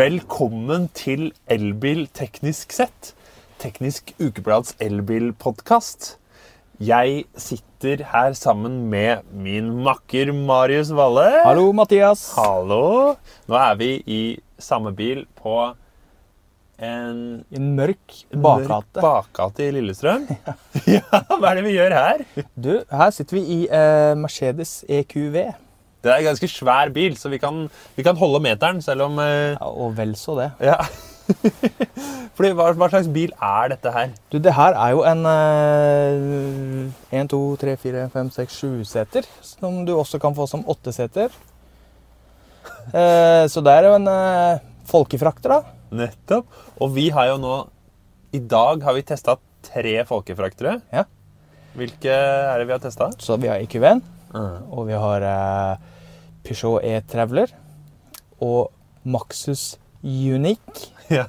Velkommen til Elbil teknisk sett. Teknisk Ukeblads elbilpodkast. Jeg sitter her sammen med min makker Marius Valle. Hallo, Mathias. Hallo. Nå er vi i samme bil på en I en mørk bakgate. bakgate i Lillestrøm. ja, hva er det vi gjør her? Du, her sitter vi i eh, Mercedes EQV. Det er en ganske svær bil, så vi kan, vi kan holde meteren selv om eh, Ja, og vel så det. Ja. Fordi hva, hva slags bil er dette her? Du, det her er jo en eh, 1, 2, 3, 4, 5, 6, 7 seter. Som du også kan få som 8 seter. Eh, så det er jo en eh, folkefrakter, da. Nettopp. Og vi har jo nå I dag har vi testa tre folkefraktere. Ja. Hvilke er det vi har testa? Så vi har EQV-en, og vi har eh, Peugeot E-Traveler og Maxus Unique. Ja.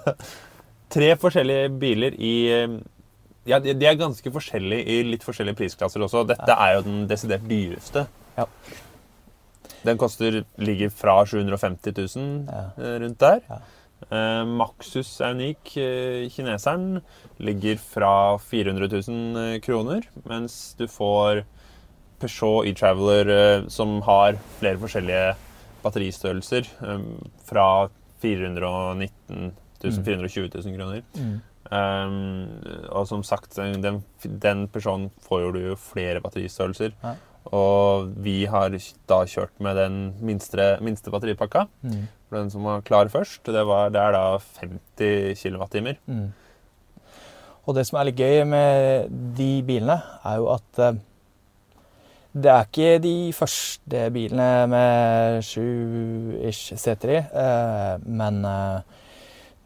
Tre forskjellige biler i eh, Ja, de er ganske forskjellige i litt forskjellige prisklasser også. Dette er jo den desidert dyreste. Ja. Den koster, ligger fra 750 000 Ja. eh, rundt der. Ja. Eh, Maxus er unik. Kineseren ligger fra 400 000 kroner, mens du får Peugeot e-Traveler eh, som har flere forskjellige batteristørrelser, eh, fra 419 000, 420 000 kroner. Um, og som sagt, den, den personen får jo du jo flere batteristørrelser. Ja. Og vi har da kjørt med den minste, minste batteripakka. Mm. For Den som var klar først, det, var, det er da 50 kWt. Mm. Og det som er litt gøy med de bilene, er jo at det er ikke de første bilene med sju-ish seter i, eh, men eh,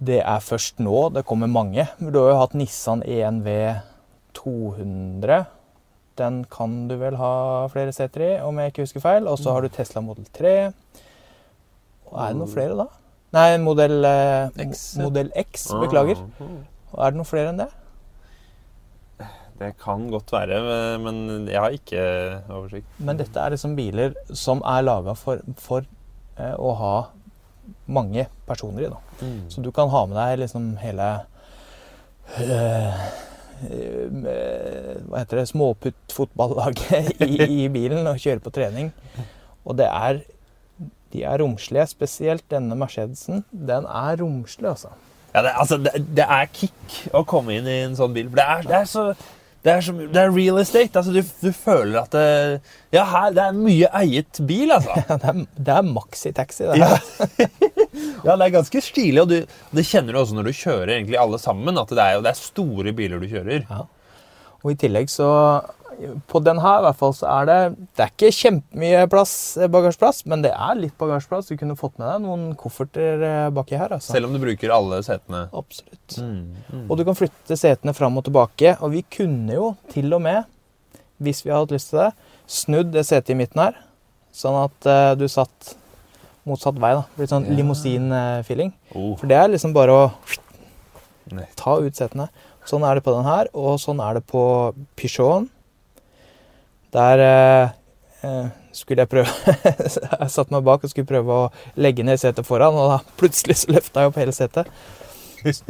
det er først nå det kommer mange. Du har jo hatt Nissan ENV 200. Den kan du vel ha flere seter i, om jeg ikke husker feil. Og så har du Tesla Model 3. Og er det noen flere da? Nei, Modell eh, X. Modell X. Beklager. Ah. Og Er det noen flere enn det? Det kan godt være, men jeg har ikke oversikt. Men dette er liksom biler som er laga for, for eh, å ha mange personer i. Da. Så du kan ha med deg liksom hele eh, eh, Hva heter det Småputt-fotballaget i, i bilen og kjøre på trening. Og det er De er romslige. Spesielt denne Mercedesen. Den er romslig, altså. Ja, det, altså, det, det er kick å komme inn i en sånn bil. For det er, det er så det er, som, det er real estate. Altså, du, du føler at det, Ja, her, det er mye eiet bil, altså. Det er, det er maxitaxi. Det Ja. ja, det er ganske stilig. Og du, det kjenner du også når du kjører egentlig alle sammen. At det er, det er store biler du kjører. Ja. Og i tillegg så På den her i hvert fall så er det Det er ikke kjempemye eh, bagasjeplass, men det er litt bagasjeplass. Du kunne fått med deg noen kofferter eh, baki her. altså. Selv om du bruker alle setene. Absolutt. Mm. Og du kan flytte setene fram og tilbake. Og vi kunne jo til og med, hvis vi hadde hatt lyst til det, snudd det setet i midten her, sånn at uh, du satt motsatt vei. da. Blitt sånn yeah. limousin-feeling. Oh, For det er liksom bare å ta ut setene. Sånn er det på den her, og sånn er det på Peugeoten. Der eh, eh, skulle jeg prøve Jeg satte meg bak og skulle prøve å legge ned setet foran, og da plutselig så løfta jeg opp hele setet.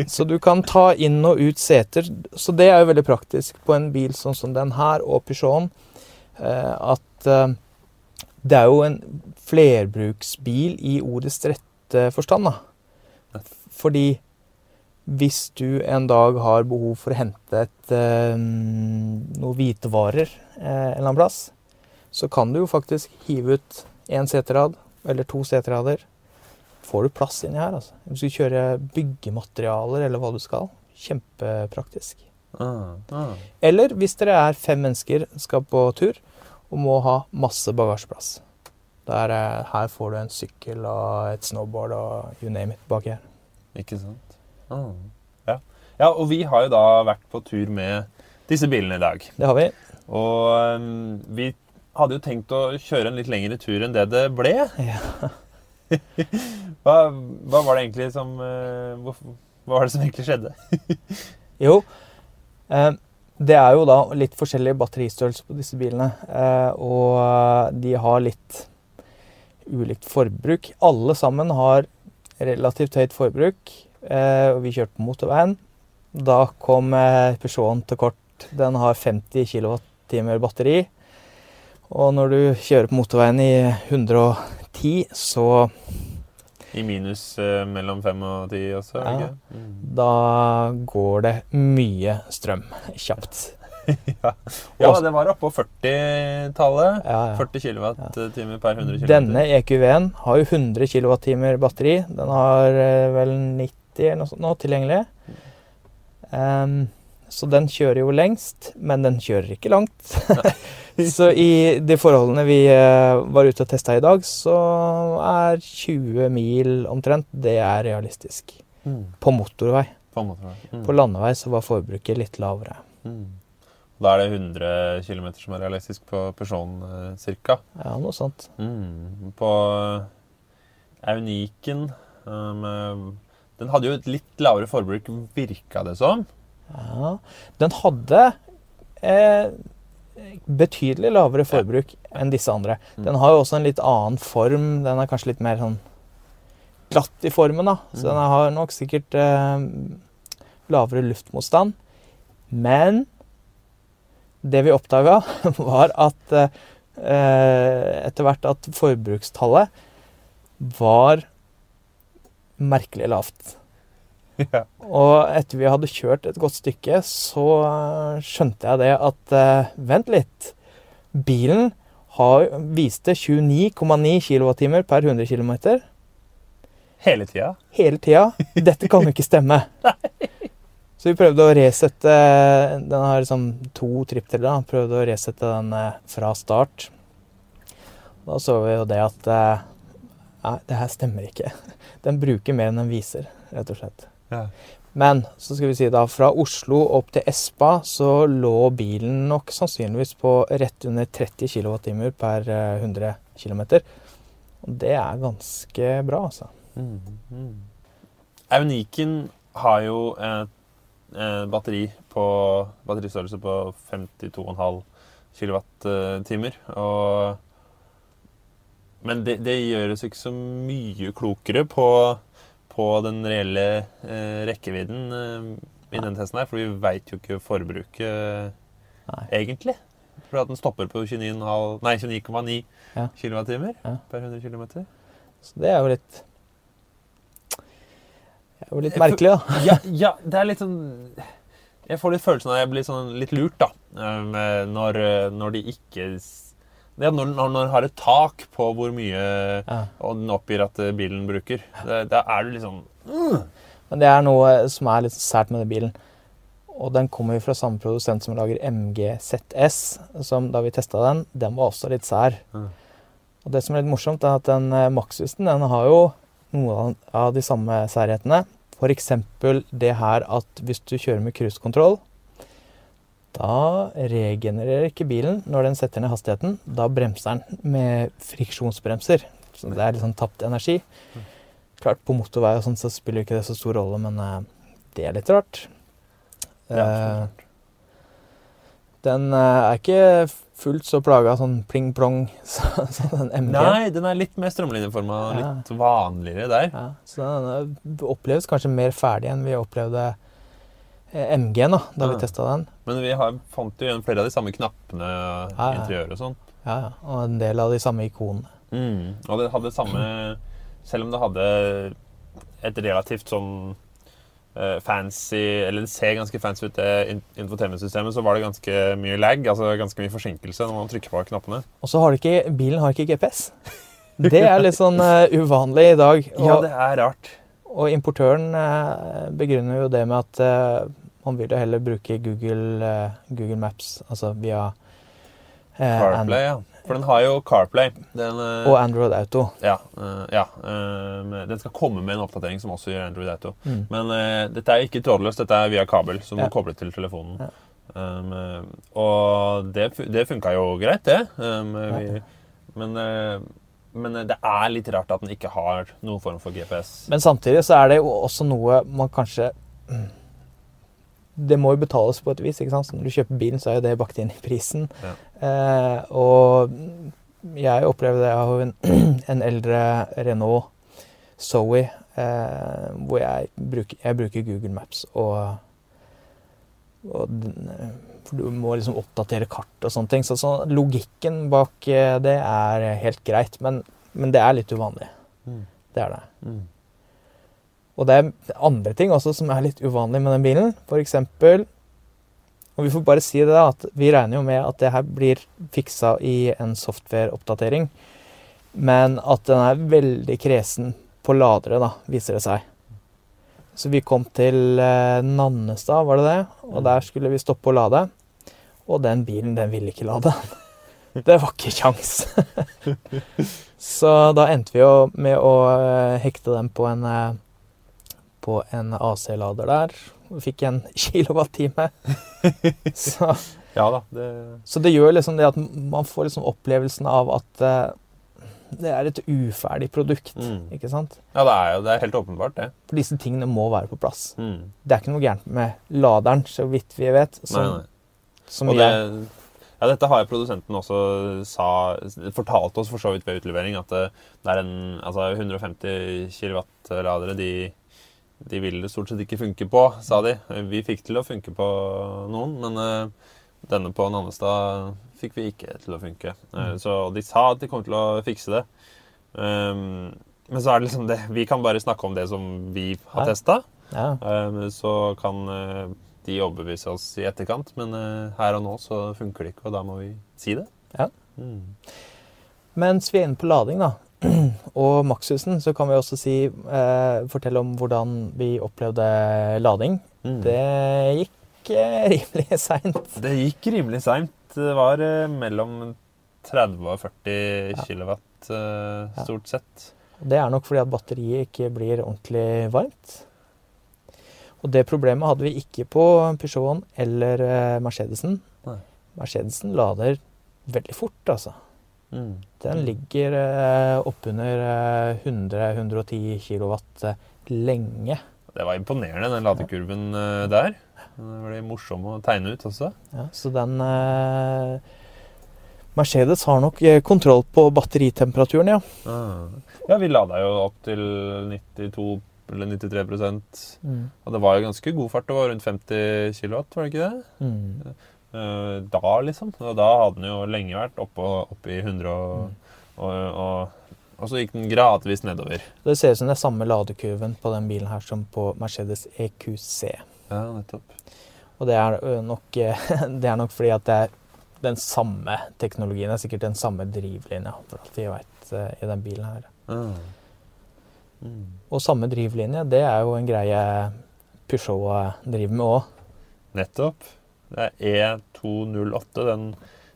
Så du kan ta inn og ut seter. Så det er jo veldig praktisk på en bil sånn som den her og Peugeoten. Eh, at eh, det er jo en flerbruksbil i ordets rette forstand, da. Fordi hvis du en dag har behov for å hente et, noen noe hvitevarer eh, en eller annen plass, så kan du jo faktisk hive ut én seterad eller to seterader. Får du plass inni her, altså. Hvis du kjører byggematerialer eller hva du skal. Kjempepraktisk. Ah, ah. Eller hvis dere er fem mennesker, skal på tur og må ha masse bagasjeplass. Der, eh, her får du en sykkel og et snowboard og you name it baki her. Ikke sant? Ah. Ja. ja, og vi har jo da vært på tur med disse bilene i dag. Det har vi. Og um, vi hadde jo tenkt å kjøre en litt lengre tur enn det det ble. Ja. Hva, hva var det egentlig som uh, hvor, Hva var det som egentlig skjedde? Jo, eh, det er jo da litt forskjellig batteristørrelse på disse bilene. Eh, og de har litt ulikt forbruk. Alle sammen har relativt høyt forbruk. Eh, og vi kjørte på motorveien. Da kom eh, Peugeoten til kort. Den har 50 kWt batteri. Og når du kjører på motorveien i 110, så I minus eh, mellom 5 og 10 også, Ja. ikke? Mm. da går det mye strøm kjapt. ja. ja, det var oppå 40-tallet. Ja, ja. 40 kWt per 100 km. Denne EQV-en har jo 100 kWt batteri. Den har vel 90 eller noe sånt nå tilgjengelig. Um, så den kjører jo lengst, men den kjører ikke langt. så i de forholdene vi eh, var ute og testa i dag, så er 20 mil omtrent, det er realistisk. Mm. På motorvei. På motorvei. Mm. På landevei så var forbruket litt lavere. Mm. Da er det 100 km som er realistisk på Peugeoten ca.? cirka. Ja, noe sånt. Mm. På Euniken um, eh, Den hadde jo et litt lavere forbruk, virka det som. Ja. Den hadde eh, betydelig lavere forbruk enn disse andre. Mm. Den har jo også en litt annen form. Den er kanskje litt mer sånn glatt i formen, da. Så Mm. den har nok sikkert eh, lavere luftmotstand. Men det vi oppdaga, var at eh, etter hvert at forbrukstallet var merkelig lavt. ja. Og etter vi hadde kjørt et godt stykke, så eh, skjønte jeg det at eh, Vent litt. Bilen har, viste 29,9 kWt per 100 km Hele tida. hele tida. Dette kan jo ikke stemme. Så vi prøvde å resette Den har liksom to trippdeler. da. Prøvde å resette den eh, fra start. Da så vi jo det at eh, Nei, det her stemmer ikke. Den bruker mer enn den viser, rett og slett. Ja. Men så skal vi si da, fra Oslo opp til Espa så lå bilen nok sannsynligvis på rett under 30 kWt per eh, 100 km. Og det er ganske bra, altså. Mm. Mm. Euniken har jo et, et batteri på batteristørrelse på 52,5 kWt. Og Men det, det gjør oss ikke så mye klokere på, på den reelle eh, rekkevidden eh, i denne testen her, for vi veit jo ikke forbruket Nei. egentlig. For at den stopper på 29,5 Nei, 29,9 Ja. kWt Ja. per 100 km. Så det er jo litt Det er jo litt merkelig, da. ja, ja, det er litt sånn Jeg får litt følelsen av at jeg blir sånn litt lurt, da. um, Når, når de ikke ja, når, når når den har et tak på hvor mye Ja. og den oppgir at eh, bilen bruker. Da er du liksom Men det er noe som er litt sært med den bilen. Og den kommer jo fra samme produsent som lager MGZS, som da vi testa den, den var også litt sær. Mm. Og det som er litt morsomt, er at den eh, Maxusen den har jo noen av de samme særhetene. F.eks. det her at hvis du kjører med cruisekontroll, da regenererer ikke bilen når den setter ned hastigheten. Da bremser den med friksjonsbremser. Så det er litt sånn tapt energi. Klart, på motorvei og sånn så spiller ikke det så stor rolle, men eh, det er litt rart. Ja, Eh, den eh, er ikke fullt så plaga sånn pling-plong som den MG. Nei, den er litt mer strømlinjeforma, og litt vanligere der. Ja, så den oppleves kanskje mer ferdig enn vi opplevde MG-en da, da vi testa den. Men vi har, fant jo igjen flere av de samme knappene ja. interiøret og sånn. Ja, og en del av de samme ikonene. Mm. Og det hadde samme Selv om det hadde et relativt sånn eh, fancy Eller det ser ganske fancy ut, det in- så var det ganske mye lag, altså ganske mye forsinkelse når man trykker på knappene. Og så har det ikke, bilen har ikke GPS. Det er litt sånn uh, uvanlig i dag. Og, Ja, det er rart. og importøren uh, begrunner jo det med at eh, man vil jo heller bruke Google, eh, Google Maps, altså via eh, CarPlay, ja. For den har jo CarPlay. Den, eh, og Android Auto. ja, ja den skal komme med en oppdatering som også gjør Android Auto. Mm. Men uh, dette er ikke trådløst, dette er via kabel, som Ja. du kobler til telefonen. Ja. Um, og det, det funka jo greit, det. Um, vi, men, men det er litt rart at den ikke har noen form for GPS. Men samtidig så er det jo også noe man kanskje Det må jo betales på et vis. ikke sant? Så når du kjøper bilen, så er jo det bakt inn i prisen. Ja. Eh, og jeg opplever det. Jeg har en, en eldre Renault Zoe eh, hvor jeg bruker, jeg bruker Google Maps og, og den, For du må liksom oppdatere kart og sånne ting. Så, så logikken bak eh, det er helt greit, men, men det er litt uvanlig. Mm. Det er det. Mm. Og det er andre ting også som er litt uvanlig med den bilen. For eksempel Og vi får bare si det, da, at vi regner jo med at det her blir fiksa i en software-oppdatering. Men at den er veldig kresen på ladere, da, viser det seg. Så vi kom til eh, Nannestad, var det det? Og der skulle vi stoppe å lade. Og den bilen, den ville ikke lade. Det var ikke kjangs. Så da endte vi jo med å eh, hekte den på en eh, på en AC-lader der. Fikk en kilowattime. Så, Ja da. Det, så det gjør liksom det at man får liksom opplevelsen av at uh, det er et uferdig produkt. mm. Ikke sant? ja, det er jo det er helt åpenbart, det. For disse tingene må være på plass. Mm. Det er ikke noe gærent med laderen, så vidt vi vet. Som, Nei, nei. som Og det, ja, dette har jo produsenten også sa, fortalt oss for så vidt ved utlevering, at det, det er en altså 150 kW-ladere de, de vil det stort sett ikke funke på, sa de. Vi fikk til å funke på noen, men eh, denne på Nannestad fikk vi ikke til å funke. Eh, Mm. Så de sa at de kom til å fikse det. Um, men så er det liksom det Vi kan bare snakke om det som vi har Ja. testa. ja. Um, så kan eh, de overbevise oss i etterkant, men her og nå så funker det ikke, og da må vi si det. Ja. Mm. Mens vi er inne på lading, da, og Maxusen, så kan vi også si, eh, fortelle om hvordan vi opplevde lading. Mm. Det gikk eh, rimelig seint. Det gikk rimelig seint. Det var eh, mellom 30 og 40 Ja. kW eh, Ja. stort sett. Det er nok fordi at batteriet ikke blir ordentlig varmt. Og det problemet hadde vi ikke på Peugeoten eller eh, Mercedesen. Nei. Mercedesen lader veldig fort, altså. Mm. Den ligger eh, oppunder eh, 100-110 kW eh, lenge. Det var imponerende, den ladekurven eh, der. Den ble morsom å tegne ut også. Ja, så den eh, Mercedes har nok eh, kontroll på batteritemperaturen, ja. Ah. Ja, vi lada jo opp til 92 eller 93 Mm. Og det var jo ganske god fart. Det var rundt 50 kW, var det ikke det? Mm. Eh, da, liksom. Og da hadde den jo lenge vært oppe, oppe i 100 og, og, og, og så gikk den gradvis nedover. Det ser ut som det er samme ladekurven på den bilen her som på Mercedes EQC. Ja, nettopp. Og det er nok, eh, det er nok fordi at det er den samme teknologien. Det er sikkert den samme drivlinja, for alt vi vet eh, i den bilen her. Mm. Mm. Og samme drivlinje, det er jo en greie Peugeot driver med òg. Nettopp. Det er E208, den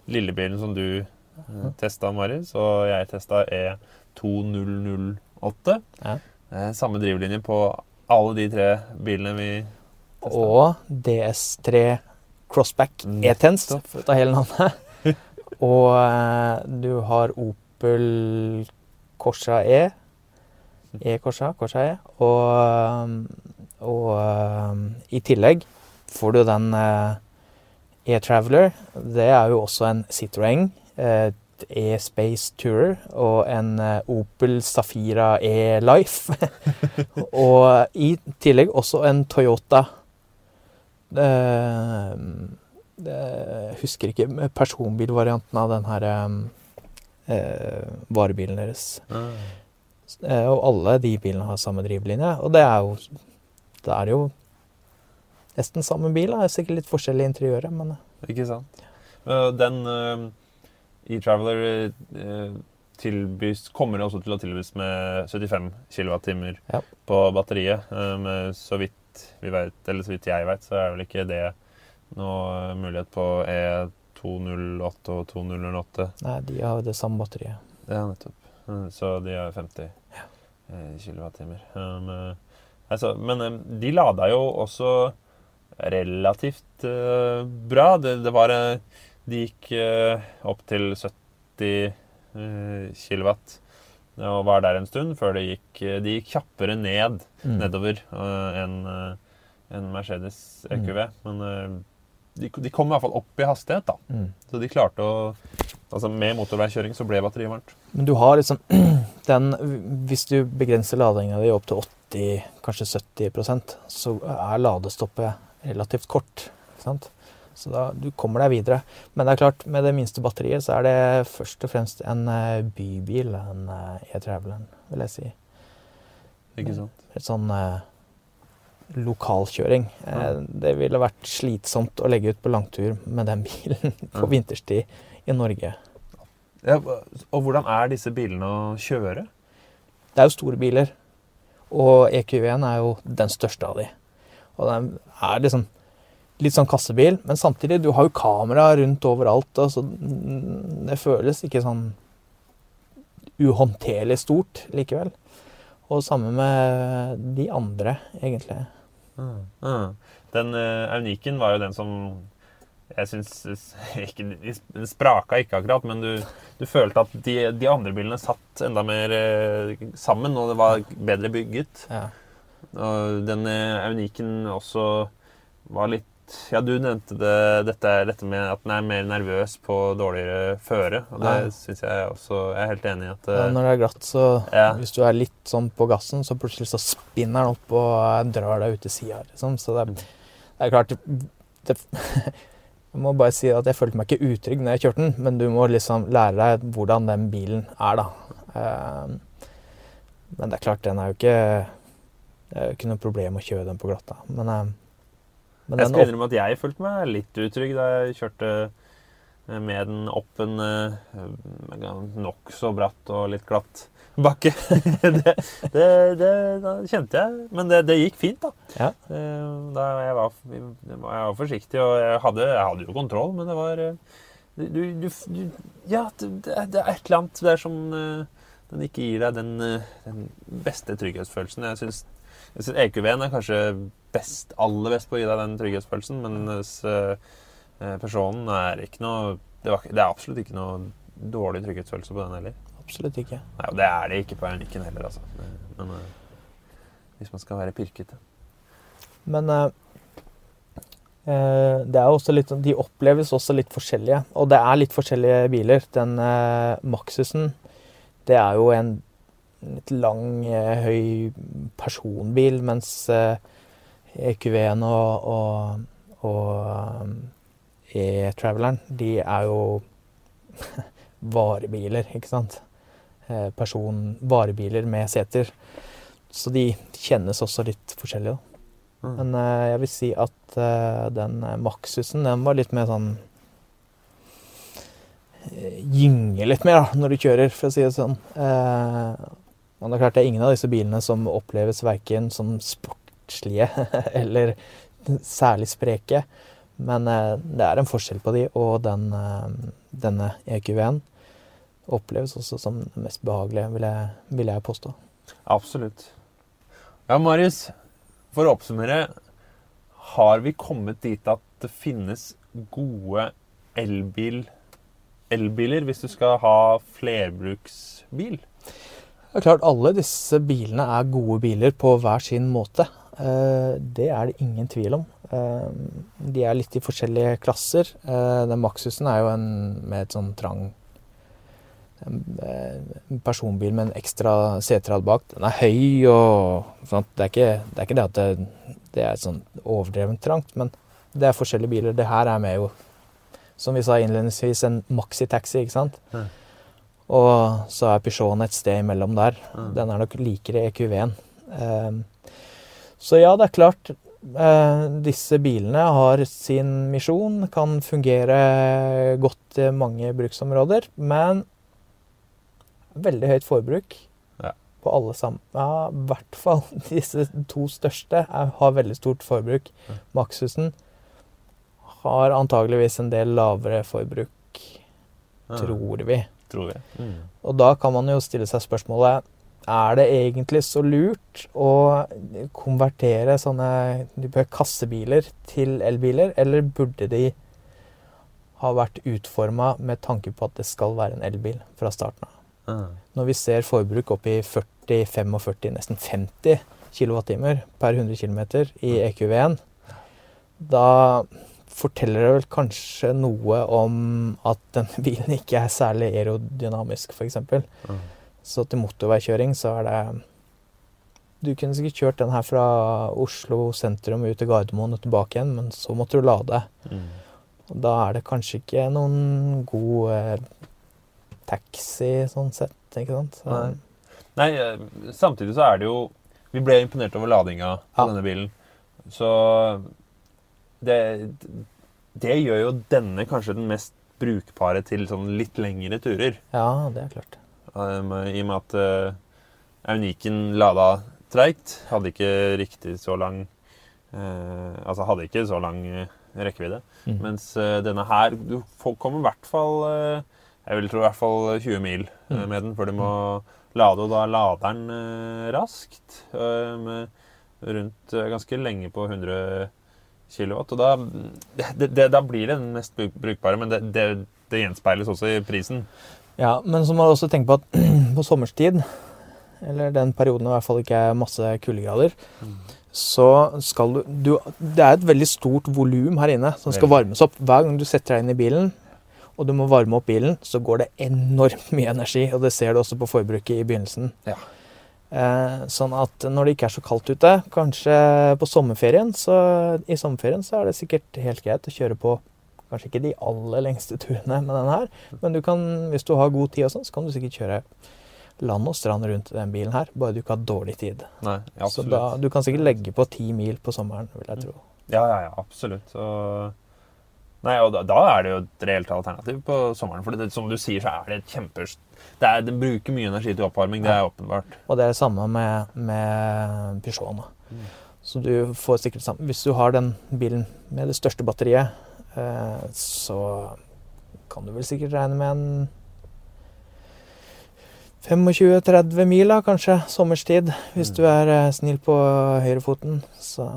lille bilen som du eh, testa, Marius, og jeg testa E2008. Ja. Eh, samme drivlinje på alle de tre bilene vi testa. Og DS3 Crossback E-Tens, for å ta hele navnet. Og eh, du har Opel Corsa E. E-Corsa, Corsa E. Og, og eh, i tillegg får du den eh, E-Traveler. Det er jo også en Citroën. eh, E-Space Tourer og en eh, Opel Safira E-Life. og i tillegg også en Toyota eh, Jeg husker ikke personbilvarianten av den her eh, varebilen deres. Ah. Eh, og alle de bilene har samme drivlinje. Og det er jo Det er jo nesten samme bil. Det er sikkert litt forskjell i interiøret, men Ikke sant? Eh, Den eh, e-Traveler eh, tilbys, kommer også til å tilbys med 75 kWh Ja. på batteriet. Men så vidt vi vet, eller så vidt jeg vet, så er vel ikke det noe mulighet på E208 og 2008. nei, de har det samme batteriet. Ja, nettopp. Eh, Så de har 50 ja. eh, altså, men eh, de lada jo også relativt uh, bra. Det, det var eh, De gikk uh, opp til 70 uh, kW og var der en stund før det gikk De gikk kjappere ned Mm. nedover enn enn Mercedes EQV. Men eh, de, de kom i hvert fall opp i hastighet, da. Mm. Så de klarte å Altså Med motorveikjøring så ble batteriet varmt. Men du har liksom den Hvis du begrenser ladinga di opp til 80, kanskje 70% så er ladestoppet relativt kort. Så da, du kommer deg videre. Men det er klart, med det minste batteriet så er det først og fremst en eh, bybil, en eh, e-traveleren, vil jeg si. Ikke sant? Et sånn eh, lokalkjøring. Eh, Ja. det ville vært slitsomt å legge ut på langtur med den bilen på Ja. vinterstid i Norge. Ja, og hvordan er disse bilene å kjøre? Det er jo store biler, og EQV-en er jo den største av de. Og den er liksom litt sånn kassebil, men samtidig, du har jo kamera rundt overalt, og så mm, det føles ikke sånn uhåndterlig stort likevel. Og samme med de andre, egentlig. Ah. Den uh, var jo den som jeg syns ikke, Den spraka ikke akkurat, men du, du følte at de, de andre bilene satt enda mer uh, sammen, og det var bedre bygget. Ja. Og den eh, Euniken også var litt Ja, du nevnte det, dette, dette med at den er mer nervøs på dårligere føre. Og det Ja. syns jeg også Jeg er helt enig i at Ja, eh, når det er glatt, så Ja. hvis du er litt sånn på gassen, så plutselig så spinner den opp og eh, drar deg ut til sida. Liksom. Så det, det er klart det, Jeg må bare si at jeg følte meg ikke utrygg når jeg kjørte den, men du må liksom lære deg hvordan den bilen er, da. Men det er klart, den er jo ikke Det er jo ikke noe problem å kjøre den på glatta. Men, eh, men Jeg skal innrømme at jeg følte meg litt utrygg da jeg kjørte eh, med den opp en uh, nokså bratt og litt glatt bakke. det, det, det da kjente jeg. Men det, det gikk fint, da. Ja. Eh, da jeg var, jeg var forsiktig, og jeg hadde, jeg hadde jo kontroll, men det var eh, du, du, du, Ja, det, det er et eller annet der som eh, den ikke gir deg den, eh, den beste trygghetsfølelsen. Jeg syns jeg synes EQV-en er kanskje best, aller best på å gi deg den trygghetsfølelsen, mens uh, Personen er ikke noe det, var, det er absolutt ikke noe dårlig trygghetsfølelse på den heller. absolutt ikke. Nei, og det er det ikke på Ernikken heller, altså. Men uh, hvis man skal være pirkete. Men eh, eh, det er også litt, de oppleves også litt forskjellige. Og det er litt forskjellige biler. Den uh, Maxusen, det er jo en litt lang, eh, høy personbil, mens eh, EQV-en og, og, og eh, E-Traveleren, de er jo varebiler, ikke sant? Person, varebiler med seter. Så de kjennes også litt forskjellige, da. Mm. Men jeg vil si at den Maxusen, den var litt mer sånn Gynge litt mer da, når du kjører, for å si det sånn. Men det er klart det er ingen av disse bilene som oppleves verken som sportslige eller særlig spreke. Men eh, det er en forskjell på de, og den, eh, denne EQV-en oppleves også som det mest behagelige, vil jeg, vil jeg påstå. Absolutt. Ja, Marius. For å oppsummere. Har vi kommet dit at det finnes gode elbil, elbiler hvis du skal ha flerbruksbil? Det er klart, alle disse bilene er gode biler på hver sin måte. Eh, Det er det ingen tvil om. Eh, De er litt i forskjellige klasser. Eh, Den Maxusen er jo en med et sånn trang personbil med en ekstra seterad bak. Den er høy og sånt. Det, er ikke, det er ikke det at det, det er sånn overdrevent trangt, men det er forskjellige biler. Det her er med jo, som vi sa innledningsvis, en maxitaxi, ikke sant? Ja. Og så er Peugeoten et sted imellom der. Mm. Den er nok likere EQV-en. Eh, så ja, det er klart. Eh, disse bilene har sin misjon, kan fungere godt i mange bruksområder, men veldig høyt forbruk Ja. på alle sammen. Ja, i hvert fall disse to største er, har veldig stort forbruk. Ja. Maxusen har antageligvis en del lavere forbruk, tror vi. Tror vi. Mm. Og da kan man jo stille seg spørsmålet er det egentlig så lurt å konvertere sånne type kassebiler til elbiler, eller burde de ha vært utforma med tanke på at det skal være en elbil fra starten av? Mm. Når vi ser forbruk opp i 40-45, nesten 50 kWt per 100 km i EQV-en, da forteller det vel kanskje noe om at denne bilen ikke er særlig aerodynamisk, f.eks. Mm. Så til motorveikjøring så er det Du kunne sikkert kjørt den her fra Oslo sentrum ut til Gardermoen og tilbake igjen, men så måtte du lade. Mm. Og da er det kanskje ikke noen god eh, taxi sånn sett, ikke sant? Så, Nei. Nei, eh, samtidig så er det jo Vi ble imponert over ladinga på Ja. denne bilen. Så det, det gjør jo denne kanskje den mest brukbare til sånn litt lengre turer. ja, det er klart. Um, I og med at uh, Euniken lada treigt. Hadde ikke riktig så lang uh, Altså hadde ikke så lang eh, rekkevidde. Mm. Mens uh, denne her Du kommer i hvert fall eh, Jeg vil tro i hvert fall 20 mil eh, Mm. med den, for du må lade, og da lader den eh, raskt. eh, med rundt eh, ganske lenge på 100 kW. Og da, det, det, da blir det den mest brukbare, men det, det, det gjenspeiles også i prisen. Ja, men så må du også tenke på at på sommerstid, eller den perioden det i hvert fall ikke er masse kuldegrader, så skal du, du Det er et veldig stort volum her inne som skal varmes opp. Hver gang du setter deg inn i bilen, og du må varme opp bilen, så går det enormt mye energi. Og det ser du også på forbruket i begynnelsen. Ja. Eh, sånn at når det ikke er så kaldt ute, kanskje på sommerferien, så i sommerferien så er det sikkert helt greit å kjøre på Kanskje ikke de aller lengste turene med den her, men du kan, hvis du har god tid, og sånn, så kan du sikkert kjøre land og strand rundt den bilen her, bare du ikke har dårlig tid. Nei, Så da, du kan sikkert legge på ti mil på sommeren, vil jeg tro. Ja, ja, ja, absolutt. Så, nei, og da, da er det jo et reelt alternativ på sommeren. For det, som du sier, så er det et er, den bruker mye energi til oppvarming, det er åpenbart. Og det er det samme med, med Peugeoten. Mm. Så du får sikkert sammen Hvis du har den bilen med det største batteriet, eh, så kan du vel sikkert regne med en 25-30 mil, da, kanskje, sommerstid, hvis Mm. du er eh, snill på høyrefoten. Så,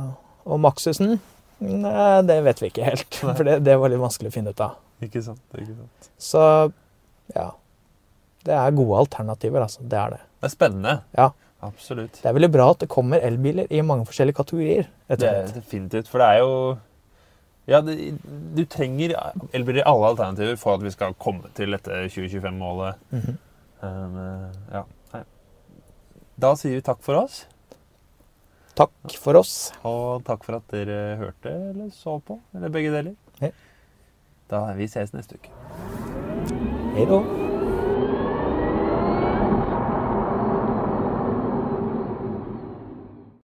og Maxusen? Nei, det vet vi ikke helt, for det, det var litt vanskelig å finne ut av. Ikke sant? ikke sant. Så ja. Det er gode alternativer, altså. Det er det. Det er spennende. Ja. Absolutt. Det er veldig bra at det kommer elbiler i mange forskjellige kategorier. Det er definitivt. For det er jo Ja, det, du trenger elbiler i alle alternativer for at vi skal komme til dette 2025-målet. Mhm. Um, ja. Da sier vi takk for oss. Takk for oss. Og takk for at dere hørte eller så på, eller begge deler. Ja. Da Vi ses neste uke. Hei da.